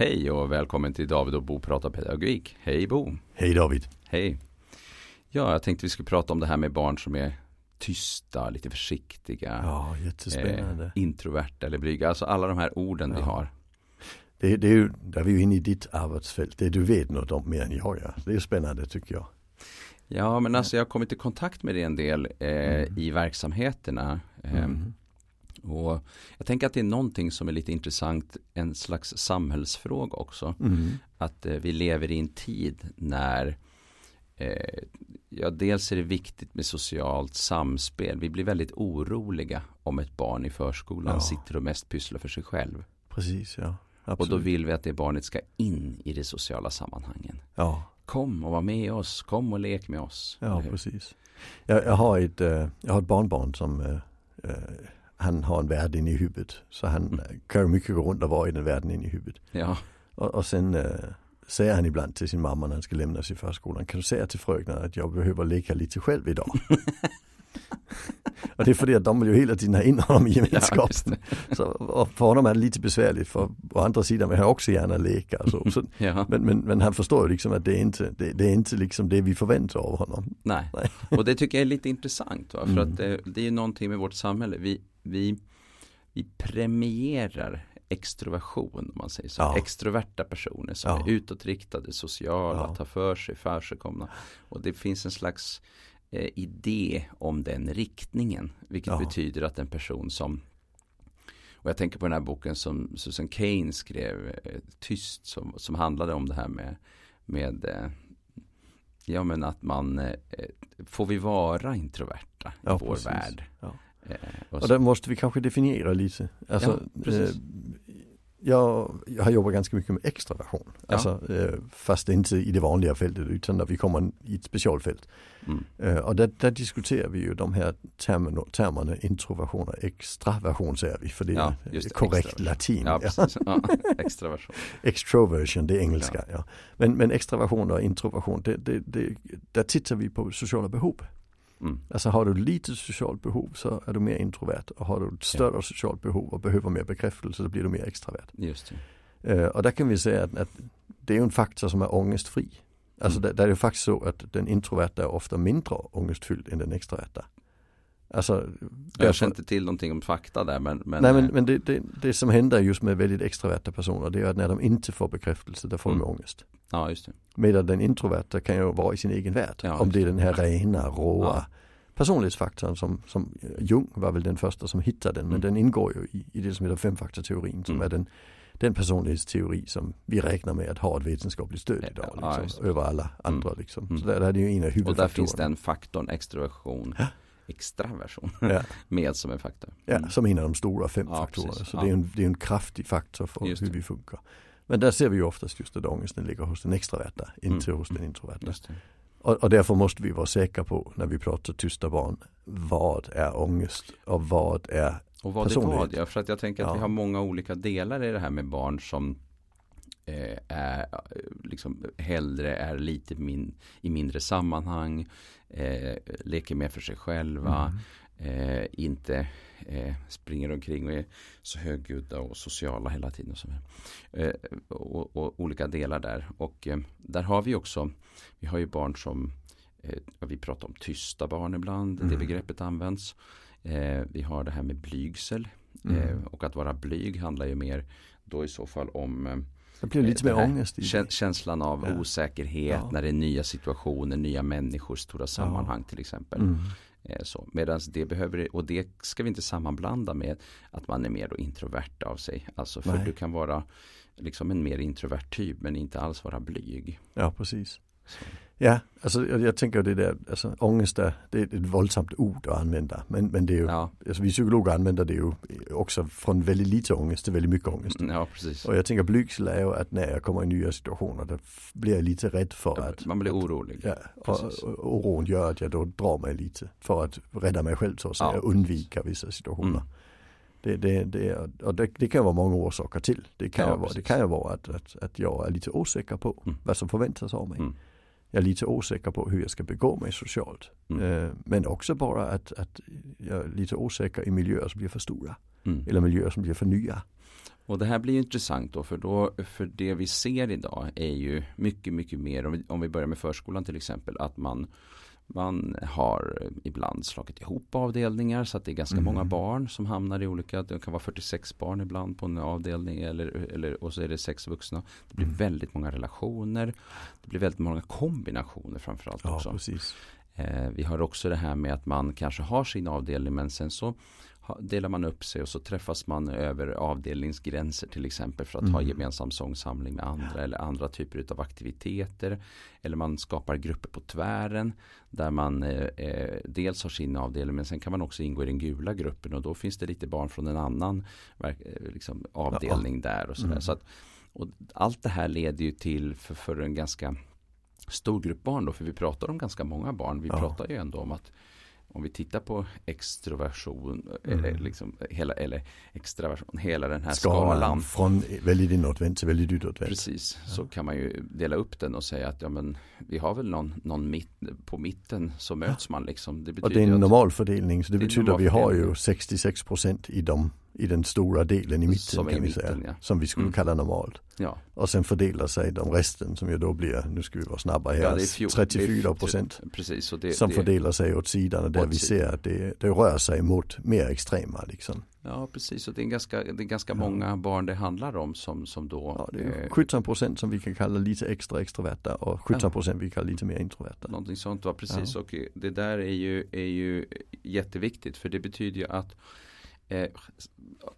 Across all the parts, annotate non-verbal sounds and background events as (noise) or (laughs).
Hej och välkommen till David och Bo pratar pedagogik. Hej Bo. Hej David. Hej. Ja, jag tänkte vi skulle prata om det här med barn som är tysta, lite försiktiga. Ja, jättespännande. Eh, introverta eller blyga. Alltså alla de här orden ja. vi har. Det, det, är ju, där är vi ju inne i ditt arbetsfält. Det du vet något om mer än jag gör. Det är spännande tycker jag. Ja, men alltså jag har kommit i kontakt med det en del eh, mm. i verksamheterna. Eh, mm. Och jag tänker att det är någonting som är lite intressant, en slags samhällsfråga också. Mm. Att eh, vi lever i en tid när eh, Ja, dels är det viktigt med socialt samspel. Vi blir väldigt oroliga om ett barn i förskolan ja. sitter och mest pysslar för sig själv. Precis, ja. Absolut. Och då vill vi att det barnet ska in i de sociala sammanhangen. Ja. Kom och var med oss, kom och lek med oss. Ja, precis. Jag, jag, har ett, äh, jag har ett barnbarn som äh, han har en värld inne i huvudet. Så han mm. kan ju mycket gå runt och vara i den världen inne i huvudet. Ja. Och, och sen äh, säger han ibland till sin mamma när han ska lämnas i förskolan. Kan du säga till fröknen att jag behöver leka lite själv idag? (laughs) och det är för att de vill ju hela tiden ha in honom i gemenskapen. Ja, så, för honom är det lite besvärligt för å andra sidan vill han också gärna leka. Så. så ja. men, men, men, han förstår ju liksom att det är inte det, det är inte liksom det vi förväntar av honom. Nej, Nej. och det tycker jag är lite intressant. Va? För mm. att det, det är någonting med vårt samhälle. Vi, vi, vi premierar extroversion om man säger så. Ja. Extroverta personer som ja. är utåtriktade, sociala, ja. tar för sig, försigkomna. Och det finns en slags eh, idé om den riktningen. Vilket ja. betyder att en person som och jag tänker på den här boken som Susan Kane skrev, eh, Tyst, som, som handlade om det här med, med eh, Ja men att man, eh, får vi vara introverta i vår precis. värld? Eh, och, och där måste vi kanske definiera lite. Alltså, ja, jag, jag, har jobbat ganska mycket med extraversion. Ja. Alltså, eh, fast inte i det vanliga fältet utan när vi kommer i ett specialfält. Mm. Eh, och där, där, diskuterar vi ju de här termerna, termerna introversion och extraversion säger vi för det ja, är korrekt latin. Ja, ja. (laughs) extraversion. Extroversion, det är engelska. Men, men extraversion och introversion, det, det, det, där tittar vi på sociala behov. Mm. Alltså har du lite socialt behov så är du mer introvert och har du ett större ja. socialt behov och behöver mer bekräftelse så blir du mer extravert. Just. Uh, och där kan vi säga att, att, det är en faktor som är ångestfri. Alltså mm. där, där är det faktiskt så att den introverta är ofta mindre ångestfylld än den extraverta. Alltså, jag känner inte till någonting om fakta där men, men Nej men, men det, det, det, som händer just med väldigt extraverta personer det är att när de inte får bekräftelse då får mm. de ångest. Ja just det. Medan den introverta kan ju vara i sin egen värld. Ja, om det är den här rena, råa ja. personlighetsfaktorn som, som Jung var väl den första som hittade den. Men mm. den ingår ju i, i det som heter femfaktorteorin som mm. är den, den personlighetsteori som vi räknar med att ha ett vetenskapligt stöd idag. Liksom, ja, över alla andra mm. liksom. Så där, där är det ju en av huvudfaktorerna. Och där finns den faktorn extroversion extraversion ja. (laughs) med som en faktor. Mm. Ja, som en av de stora fem ja, faktorerna. Så ja. det, är en, det är en kraftig faktor för hur vi funkar. Men där ser vi ju oftast just att ångesten ligger hos den extraverta, inte mm. hos den introverta. Och, och, därför måste vi vara säkra på när vi pratar tysta barn, vad är ångest och vad är och vad det vad, ja, för att jag tänker att vi har många olika delar i det här med barn som eh, är liksom hellre är lite min, i mindre sammanhang, eh, leker mer för sig själva, mm. eh, inte eh, springer omkring och är så högljudda och sociala hela tiden. Och, så eh, och, och, olika delar där. Och eh, där har vi också, vi har ju barn som, vi pratar om tysta barn ibland, mm. det begreppet används. vi har det här med blygsel. Mm. och att vara blyg handlar ju mer då i så fall om det blir lite mer ångest. I känslan av ja. osäkerhet ja. när det är nya situationer, nya människor, stora sammanhang ja. till exempel. Mm. Eh, Medan det behöver, och det ska vi inte sammanblanda med att man är mer introvert av sig. Alltså för Nej. du kan vara liksom en mer introvert typ men inte alls vara blyg. Ja precis. Ja, alltså jag, jag tänker det där, alltså ångest är, det är ett våldsamt ord att använda. Men, men det är ju, ja. alltså vi psykologer använder det ju också från väldigt lite ångest till väldigt mycket ångest. Ja, precis. Och jag tänker blygsel är ju att när jag kommer i nya situationer då blir jag lite rädd för ja, att Man blir orolig. Ja, och, och oron gör att jag då drar mig lite för att rädda mig själv så att ja, undvika vissa situationer. Mm. Det, det, det, och det, det, kan vara många orsaker till. Det kan, ja, vara, det kan ju vara att, att, att jag är lite osäker på mm. vad som förväntas av mig. Mm jag är lite osäker på hur jag ska begå mig socialt. Mm. Eh, men också bara att, att jag är lite osäker i miljöer som blir för stora. Mm. Eller miljöer som blir för nya. Och det här blir ju intressant då för, då, för det vi ser idag är ju mycket, mycket mer, om vi, om vi börjar med förskolan till exempel, att man man har ibland slagit ihop avdelningar så att det är ganska mm. många barn som hamnar i olika, det kan vara 46 barn ibland på en avdelning eller, eller, och så är det sex vuxna. Det blir mm. väldigt många relationer. Det blir väldigt många kombinationer framförallt ja, också. Precis. Eh, vi har också det här med att man kanske har sin avdelning men sen så delar man upp sig och så träffas man över avdelningsgränser till exempel för att mm. ha gemensam sångsamling med andra eller andra typer av aktiviteter. Eller man skapar grupper på tvären där man eh, eh, dels har sin avdelning men sen kan man också ingå i den gula gruppen och då finns det lite barn från en annan eh, liksom, avdelning ja. där och sådär. Mm. Så att, och allt det här leder ju till för, för en ganska stor grupp barn då, för vi pratar om ganska många barn. Vi ja. pratar ju ändå om att om vi tittar på extroversion mm. eller, liksom hela, eller extraversion, hela den här skalan. skalan från väldigt inåtvänt till väldigt utåtvänt. Precis, ja. så kan man ju dela upp den och säga att ja men vi har väl någon, någon mitt, på mitten så möts man liksom. Det och det är en normalfördelning så det, det betyder att vi har ju 66% i de i den stora delen i mitten som kan vi mitten, säga. Ja. Som vi skulle mm. kalla normalt. Ja. Och sen fördelar sig de resten som ju då blir, nu ska vi vara snabba här, ja, fjol, 34 procent. Precis. Det, som det, fördelar sig åt sidan där vi ser att det, det rör sig mot mer extrema liksom. Ja precis och det är ganska, det är ganska många barn det handlar om som, som då ja, det är 17 eh, procent som vi kan kalla lite extra extroverta och 17 procent vi kallar lite mer introverta. Någonting sånt var precis och det där är ju, är ju jätteviktigt för det betyder ju att Eh,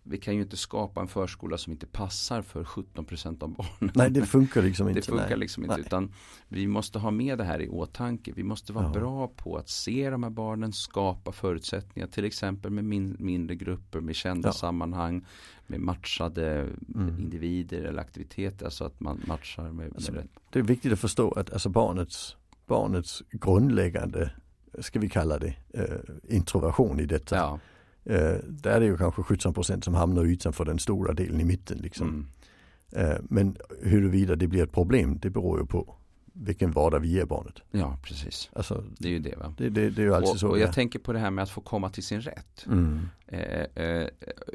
vi kan ju inte skapa en förskola som inte passar för 17% av barnen. Nej det funkar liksom (laughs) inte. Det funkar nej. liksom inte nej. utan vi måste ha med det här i åtanke. Vi måste vara ja. bra på att se de här barnen, skapa förutsättningar till exempel med min, mindre grupper, med kända ja. sammanhang, med matchade mm. individer eller aktiviteter. Alltså att man matchar med, alltså, med det. är viktigt att förstå att alltså barnets, barnets grundläggande, ska vi kalla det, eh, introversion i detta. Ja Eh, där är det ju kanske 17% som hamnar utanför den stora delen i mitten. Liksom. Mm. Eh, men huruvida det blir ett problem det beror ju på vilken vardag vi ger barnet. Ja precis. Alltså, det är ju det va. Det, det, det är ju alltid och, så. Och jag tänker på det här med att få komma till sin rätt. Mm. Eh, eh,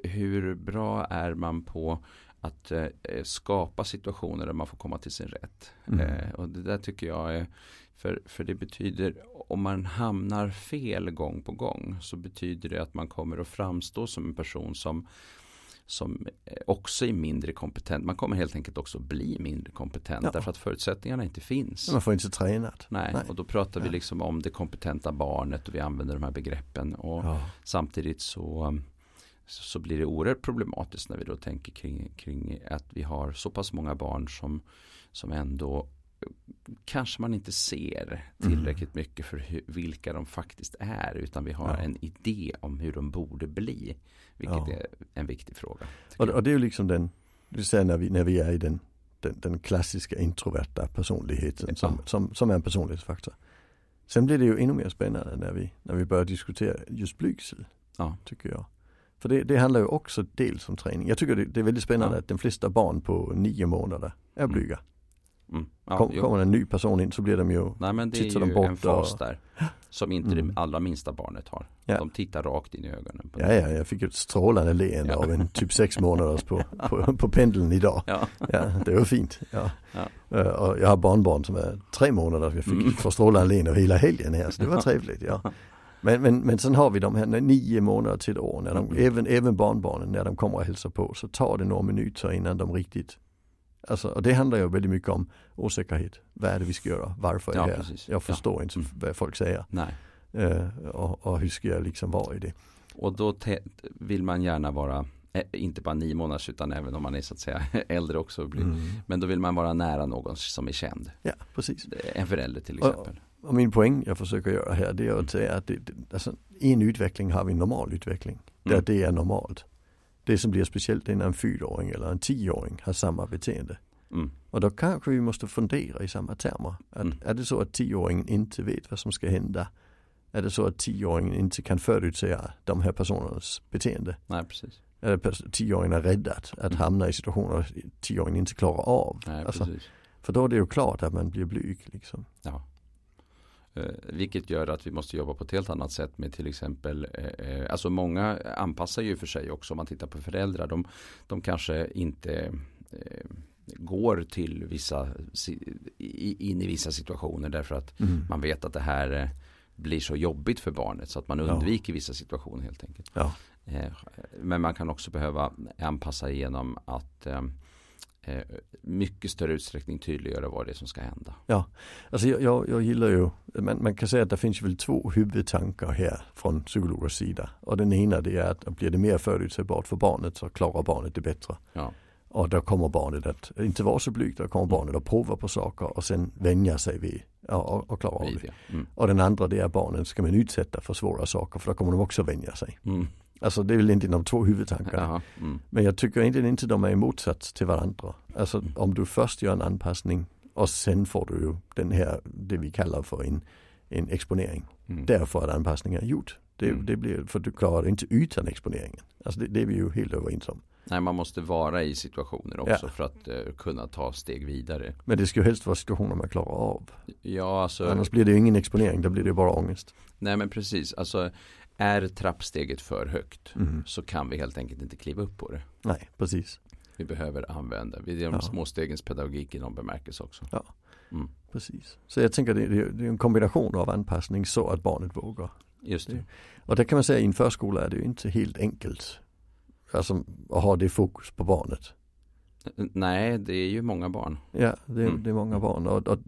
hur bra är man på att eh, skapa situationer där man får komma till sin rätt. Mm. Eh, och det där tycker jag är för, för det betyder, om man hamnar fel gång på gång så betyder det att man kommer att framstå som en person som som också är mindre kompetent. Man kommer helt enkelt också bli mindre kompetent ja. därför att förutsättningarna inte finns. Man får inte tränat. Nej, Nej. och då pratar vi liksom om det kompetenta barnet och vi använder de här begreppen och ja. samtidigt så så blir det oerhört problematiskt när vi då tänker kring, kring att vi har så pass många barn som, som ändå kanske man inte ser tillräckligt mm. mycket för hur, vilka de faktiskt är utan vi har ja. en idé om hur de borde bli. Vilket ja. är en viktig fråga. Och, och, det är ju liksom den, du säger när vi, när vi är i den, den, den klassiska introverta personligheten ja. som, som, som är en personlighetsfaktor. Sen blir det ju ännu mer spännande när vi, när vi börjar diskutera just blygsel. Tycker jag. För det, det, handlar ju också dels om träning. Jag tycker det, det är väldigt spännande att de flesta barn på nio månader är mm. blyga. Mm. Mm. Ja, Kom, kommer en ny person in så blir de ju Nej men det är ju de en fas där Som inte mm. det allra minsta barnet har ja. De tittar rakt in i ögonen Ja, ja, jag fick ett strålande leende ja. av en typ sex månaders på, (laughs) på, på pendeln idag ja. ja, det var fint ja. Uh, och jag har barnbarn som är tre månader Jag fick mm. strålande leende hela helgen här så det var trevligt ja men, men, men sen har vi de här nio månader till ett år, när de, mm. även, även barnbarnen när de kommer och hälsar på så tar det några minuter innan de riktigt Alltså, och det handlar ju väldigt mycket om osäkerhet. Vad är det vi ska göra? Varför är jag här? Precis. Jag förstår ja. inte mm. vad folk säger. Uh, och, och, hur ska jag liksom vara i det? Och då vill man gärna vara eh, inte bara nio månaders utan även om man är så att säga (laughs) äldre också. Mm. Men då vill man vara nära någon som är känd. Ja, precis. En förälder till exempel. Och, och min poäng jag försöker göra här det är att säga att det, alltså, i en utveckling har vi en normal utveckling. Mm. Där det är normalt. Det som blir speciellt är när en fyraåring eller en tioåring har samma beteende. Mm. Och då kanske vi måste fundera i samma termer. Att, mm. Är det så att tioåringen inte vet vad som ska hända? Är det så att tioåringen inte kan förutsäga de här personernas beteende? Nej, precis. Det tioåringen är rädd att, att mm. hamna i situationer tioåringen inte klarar av? Nej, alltså, för då är det ju klart att man blir blyg liksom. Ja. Eh, vilket gör att vi måste jobba på ett helt annat sätt med till exempel, eh, eh alltså många anpassar ju för sig också om man tittar på föräldrar. De, de kanske inte går till vissa, in i vissa situationer därför att mm. man vet att det här blir så jobbigt för barnet så att man undviker ja. vissa situationer helt enkelt. Ja. Men man kan också behöva anpassa genom att mycket större utsträckning tydliggöra vad det är som ska hända. Ja, alltså jag, jag, jag gillar ju, man, man, kan säga att det finns väl två huvudtankar här från psykologers sida. Och den ena det är att blir det mer förutsägbart för barnet så klarar barnet det bättre. Ja. Och då kommer barnet att inte vara så blygt, då kommer barnet att prova på saker och sen vänja sig vid och, och klara av det. Mm. Och den andra det är barnen ska man utsätta för svåra saker för då kommer de också vänja sig. Mm. Alltså det är väl inte de två huvudtankarna. Mm. Men jag tycker egentligen inte de är i motsats till varandra. Alltså mm. om du först gör en anpassning och sen får du ju den här, det vi kallar för en, en exponering. Mm. Därför att anpassningen är gjord. Det, mm. det blir, för du klarar det inte utan exponeringen. Alltså det, det är vi ju helt överens om. Nej, man måste vara i situationer också ja. för att uh, kunna ta steg vidare. Men det ska ju helst vara situationer man klarar av. Ja, alltså. Annars blir det ju ingen exponering, då blir det bara ångest. Nej, men precis. Alltså är trappsteget för högt mm. så kan vi helt enkelt inte kliva upp på det. Nej, precis. Vi behöver använda, vi är de ja. små stegens pedagogik i någon bemärkelse också. Ja, mm. precis. Så jag tänker det, det, är en kombination av anpassning så att barnet vågar. Just det. Och det kan man säga i en förskola är det ju inte helt enkelt. Alltså att ha det fokus på barnet. Nej, det är ju många barn. Ja, det är, mm. det är många barn och, och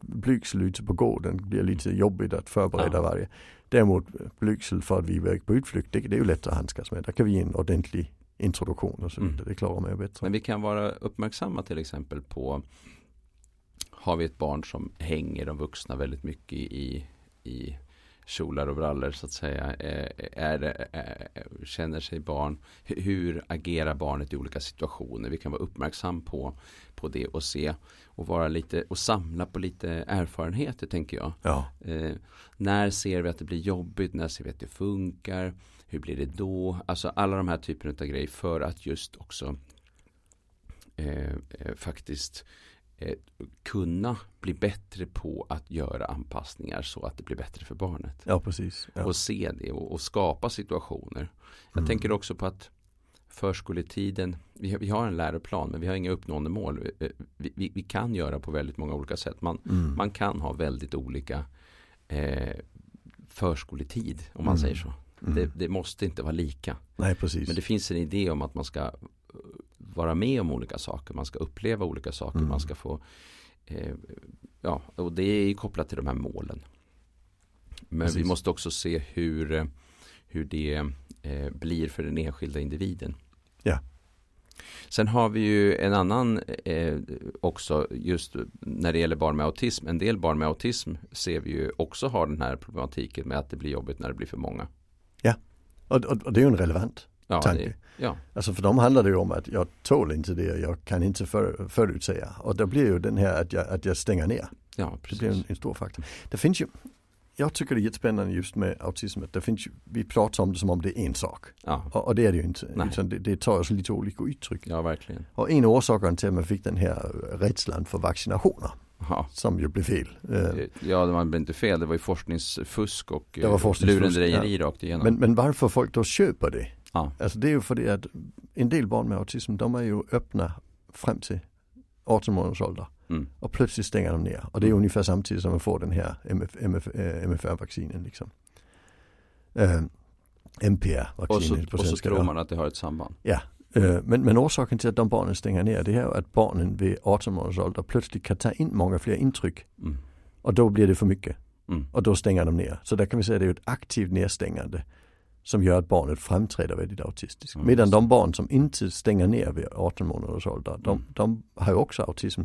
blygsel ute på gården blir lite jobbigt att förbereda ja. varje. Däremot blygsel för att vi är på utflykt, det, det är ju lätt att handskas med. Där kan vi ge en ordentlig introduktion och så vidare. Mm. Det klarar man ju bättre. Men vi kan vara uppmärksamma till exempel på Har vi ett barn som hänger de vuxna väldigt mycket i, i kjolar och brallor så att säga. Är det, är, känner sig barn, hur agerar barnet i olika situationer? Vi kan vara uppmärksam på, på det och se och vara lite och samla på lite erfarenheter tänker jag. Ja. Eh, när ser vi att det blir jobbigt? När ser vi att det funkar? Hur blir det då? Alltså alla de här typerna av grejer för att just också eh, eh faktiskt Eh, kunna bli bättre på att göra anpassningar så att det blir bättre för barnet. Ja, precis. Ja. Och se det och, och skapa situationer. Jag mm. tänker också på att förskoletiden, vi, vi har en läroplan men vi har inga uppnående mål. Eh, vi, vi, vi kan göra på väldigt många olika sätt. Man, mm. man kan ha väldigt olika eh, förskoletid om man mm. säger så. Mm. Det, det, måste inte vara lika. Nej, precis. Men det finns en idé om att man ska vara med om olika saker, man ska uppleva olika saker, mm. man ska få eh, Ja, och det är kopplat till de här målen. Men Precis. vi måste också se hur, hur det eh, blir för den enskilda individen. Ja. Sen har vi ju en annan eh, också just när det gäller barn med autism. En del barn med autism ser vi ju också har den här problematiken med att det blir jobbigt när det blir för många. Ja, och, och, och det är ju en relevant ja, tanke. Det, ja. Alltså för dem handlar det ju om att jag tål inte det, jag kan inte för, förutsäga. Och det blir ju den här att jag, att jag stänger ner. Ja, precis. Det blir en, en stor faktor. Det finns ju, jag tycker det är jättespännande just med autism. Det finns ju, vi pratar om det som om det är en sak. Ja. Och, och, det är det ju inte. Utan det, det tar sig lite olika uttryck. Ja, verkligen. Och en av orsakerna till att man fick den här rädslan för vaccinationer. Aha. Som ju blev fel. Eh, ja, det var inte fel. Det var ju forskningsfusk och det var forskningsfusk, lurendrejeri ja. rakt igenom. Men, men varför folk då köper det? Ja. Alltså det är ju för att en del barn med autism de är ju öppna fram till 18 månaders ålder. Mm. Och plötsligt stänger de ner. Och det är mm. ungefär samtidigt som man får den här MF, MF, äh, MFR-vaccinen liksom. Äh, MPR-vaccinet på Och så tror man att det har ett samband. Ja, äh, men, men orsaken till att de barnen stänger ner det är att barnen vid 18 månaders ålder plötsligt kan ta in många fler intryck. Mm. Och då blir det för mycket. Mm. Och då stänger de ner. Så där kan vi säga att det är ett aktivt nedstängande som gör att barnet framträder väldigt autistiskt. Mm. Medan de barn som inte stänger ner vid 18 månaders ålder, de, mm. de har ju också autism.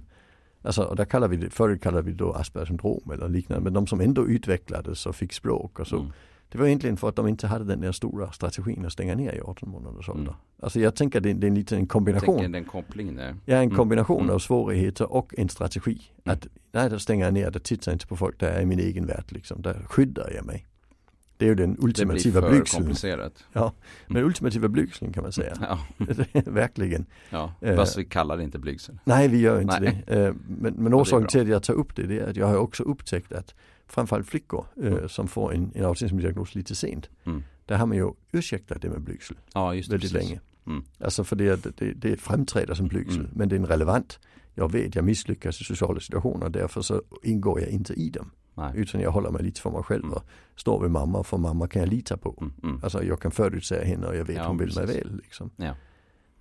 Alltså, och där kallar vi det, förut kallade vi det då Aspergers syndrom eller liknande, men de som ändå utvecklades och fick språk och så. Mm. Det var egentligen för att de inte hade den där stora strategin att stänga ner i 18 månaders ålder. Mm. Alltså jag tänker det, det är en liten kombination. Jag den kopplingen där. Ja, en mm. kombination mm. av svårigheter och en strategi. Mm. Att nej, då stänger jag ner, det tittar inte på folk, där är min egen värld liksom, där skyddar jag mig. Det är ju den ultimativa det blir för komplicerat. Ja, men mm. ultimativa blygslen kan man säga. Ja. (laughs) Verkligen. Ja, fast vi kallar det inte blygsel. Nej, vi gör inte nej. det. Eh, men, men orsaken till att jag tar upp det, det är att jag har också upptäckt att framförallt flickor eh, mm. som får en, en autismdiagnos lite sent. Mm. Där har man ju ursäktat det med blygsel ja, just väldigt precis. länge. Mm. Alltså för det, det, det framträder som blygsel mm. men det är relevant. Jag vet, jag misslyckas i sociala situationer därför så ingår jag inte i dem. Nej. Utan jag håller mig lite för mig själv mm. och står vid mamma för mamma kan jag lita på. Mm, mm. Alltså jag kan förutsäga henne och jag vet ja, hon vill precis. mig väl. Liksom. Ja.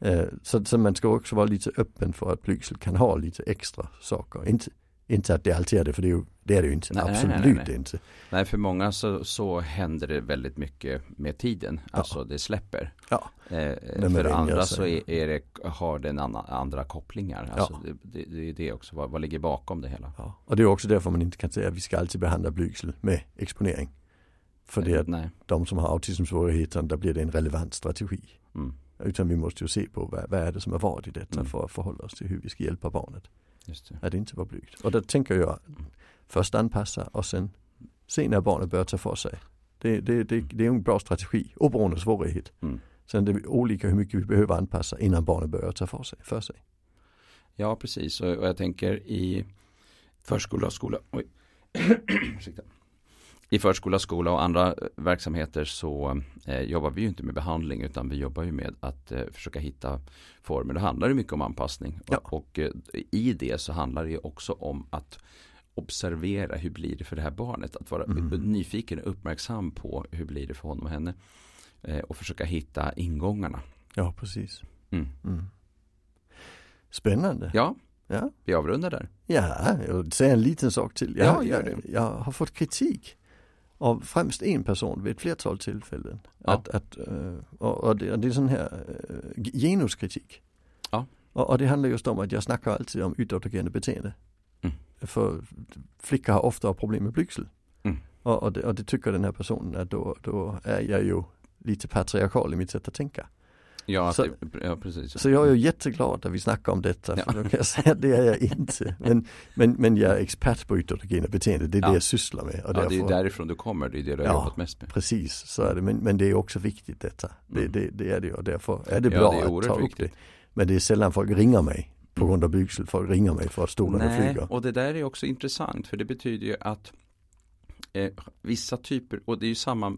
Eh, så, så, man ska också vara lite öppen för att blygsel kan ha lite extra saker. Inte, inte att det alltid är det, för det är, ju, det, är det ju inte. Nej, Absolut nej, nej, inte. Nej, för många så, så händer det väldigt mycket med tiden. Alltså ja. det släpper. Ja. Eh, för andra så är, är, det, har den andra, andra kopplingar. Alltså ja. det, det, det, är det också, vad, vad ligger bakom det hela. Ja. Och det är också därför man inte kan säga att vi ska alltid behandla blygsel med exponering. För det att nej. de som har autismsvårigheter, där blir det en relevant strategi. Mm. Utan vi måste ju se på vad, vad är det som är vad i detta mm. för att förhålla oss till hur vi ska hjälpa barnet. Att inte vara blygt. Och då tänker jag först anpassa och sen se när barnet börjar ta för sig. Det, det, det, det är en bra strategi, oberoende svårighet. Mm. Sen det är olika hur mycket vi behöver anpassa innan barnet börjar ta för sig. För sig. Ja, precis. Och jag tänker i förskola och skola. Oj. (coughs) I förskola, skola och andra verksamheter så eh, jobbar vi ju inte med behandling utan vi jobbar ju med att eh, försöka hitta former. Det handlar ju mycket om anpassning ja. och, och eh, i det så handlar det ju också om att observera hur blir det för det här barnet. Att vara mm. nyfiken och uppmärksam på hur blir det för honom och henne. Eh, och försöka hitta ingångarna. Ja, precis. Mm. Mm. Spännande. Ja, ja, vi avrundar där. Ja, jag vill säga en liten sak till. Jag, ja, gör det. Jag, jag har fått kritik av främst en person vid ett flertal tillfällen. Ja. Att, att, uh, och, det, det, är sån här uh, genuskritik. Ja. Och, och, det handlar just om att jag snackar alltid om utåtagerande beteende. Mm. För flickor har ofta problem med blygsel. Mm. Och, och, det, och, det, tycker den här personen att då, då är jag ju lite patriarkal i mitt sätt att tänka. Ja, så, det, ja, precis. Så jag är ju jätteglad att vi snackar om detta. Ja. För då kan jag säga att det är jag inte. Men, men, men jag är expert på utåtagena beteende. Det är ja. det jag sysslar med. Och ja, därför, det är därifrån du kommer. Det är det du har jobbat mest med. Precis, så är det. Men, men det är också viktigt detta. Det, mm. det, det är det och därför är det bra det är att ta upp det. Men det är sällan folk ringer mig på mm. grund av blygsel. Folk ringer mig för att stolarna flyger. och det där är också intressant. För det betyder ju att eh, vissa typer, och det är ju samma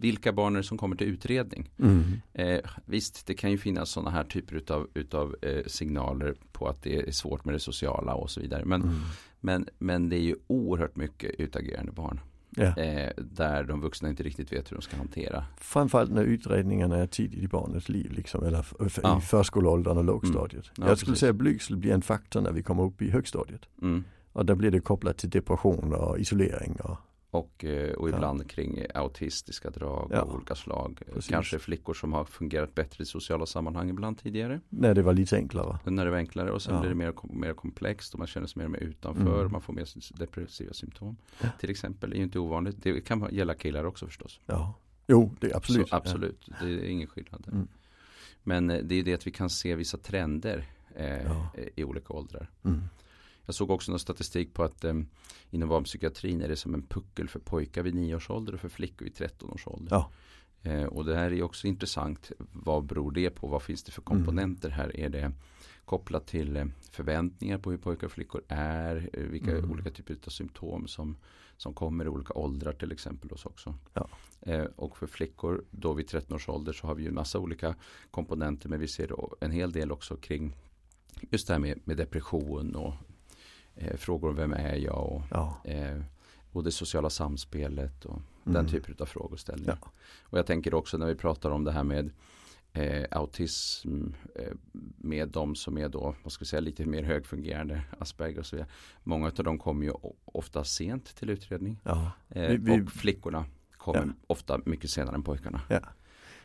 vilka barn är det som kommer till utredning? Mm. Eh, visst, det kan ju finnas sådana här typer utav, utav eh, signaler på att det är svårt med det sociala och så vidare. Men, mm. men, men det är ju oerhört mycket utagerande barn. Ja. Eh, där de vuxna inte riktigt vet hur de ska hantera. Framförallt när utredningarna är tidigt i barnets liv, liksom, eller ja. i förskoleåldern och lågstadiet. Mm. Ja, Jag skulle precis. säga blygsel blir en faktor när vi kommer upp i högstadiet. Mm. Och där blir det kopplat till depression och isolering. Och, och, eh, och ibland ja. kring autistiska drag ja. av olika slag. Precis. Kanske flickor som har fungerat bättre i sociala sammanhang ibland tidigare. När det var lite enklare. När det var enklare och sen ja. blir det mer, mer komplext och man känner sig mer och mer utanför. Mm. Man får mer depressiva symptom. Till exempel, det är ju inte ovanligt. Det kan gälla killar också förstås. Ja, jo det är absolut. Så, absolut, det är ingen skillnad. Mm. Men eh, det är det att vi kan se vissa trender eh, i olika åldrar. Mm. Jag såg också någon statistik på att eh, inom barnpsykiatrin är det som en puckel för pojkar vid 9 års ålder och för flickor vid 13 års ålder. Ja. Eh, och det här är också intressant. Vad beror det på? Vad finns det för mm. komponenter här? Är det kopplat till eh, förväntningar på hur pojkar och flickor är? Eh, vilka mm. olika typer av symptom som, som kommer i olika åldrar till exempel hos också. Ja. Eh, och för flickor då vid 13 års ålder så har vi ju en massa olika komponenter men vi ser en hel del också kring just det här med, med depression och eh, frågor om vem är jag och, ja. eh, och det sociala samspelet och mm. den typen av frågeställningar. Ja. Och jag tänker också när vi pratar om det här med eh, autism eh, med de som är då, vad ska vi säga, lite mer högfungerande Asperger och så vidare. Många av dem kommer ju ofta sent till utredning. Ja. Eh, vi, vi, och flickorna kommer ja. ofta mycket senare än pojkarna. Ja.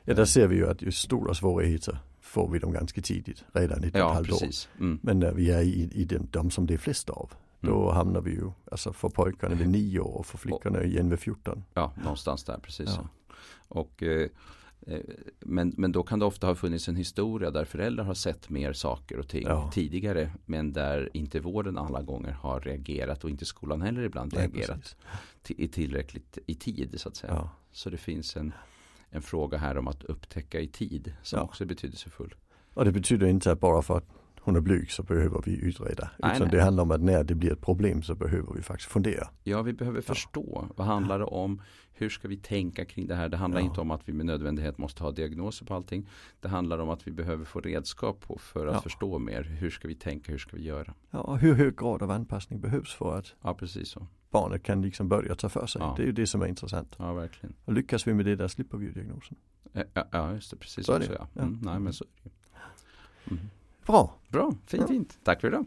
Ja, där ser vi ju att är stora svårigheter får vi dem ganska tidigt, redan ett ja, halvt år. Mm. Men när vi är i, i de, de som det är flest av, då mm. hamnar vi ju, alltså för pojkarna vid nio år och för flickorna igen vid 14. Ja, någonstans där precis. Ja. Och, eh, eh, men, men då kan det ofta ha funnits en historia där föräldrar har sett mer saker och ting ja. tidigare men där inte vården alla gånger har reagerat och inte skolan heller ibland Nej, reagerat i tillräckligt i tid så att säga. Ja. Så det finns en en fråga här om att upptäcka i tid som ja. också är betydelsefull. Och det betyder inte att bara för att hon är blyg så behöver vi utreda. Nej, Utan nej. det handlar om att när det blir ett problem så behöver vi faktiskt fundera. Ja, vi behöver förstå. Vad handlar det om? Hur ska vi tänka kring det här? Det handlar ja. inte om att vi med nödvändighet måste ha diagnoser på allting. Det handlar om att vi behöver få redskap på för att ja. förstå mer. Hur ska vi tänka? Hur ska vi göra? Ja, hur hög grad av anpassning behövs för att ja, precis så. barnet kan liksom börja ta för sig. Ja. Det är ju det som är intressant. Ja, verkligen. Och lyckas vi med det där slipper vi diagnosen. Ja, ja just det. Precis så. så ja. Mm, nej, men så är det. Mm. Bra. Bra, fint, fint. Tack för idag.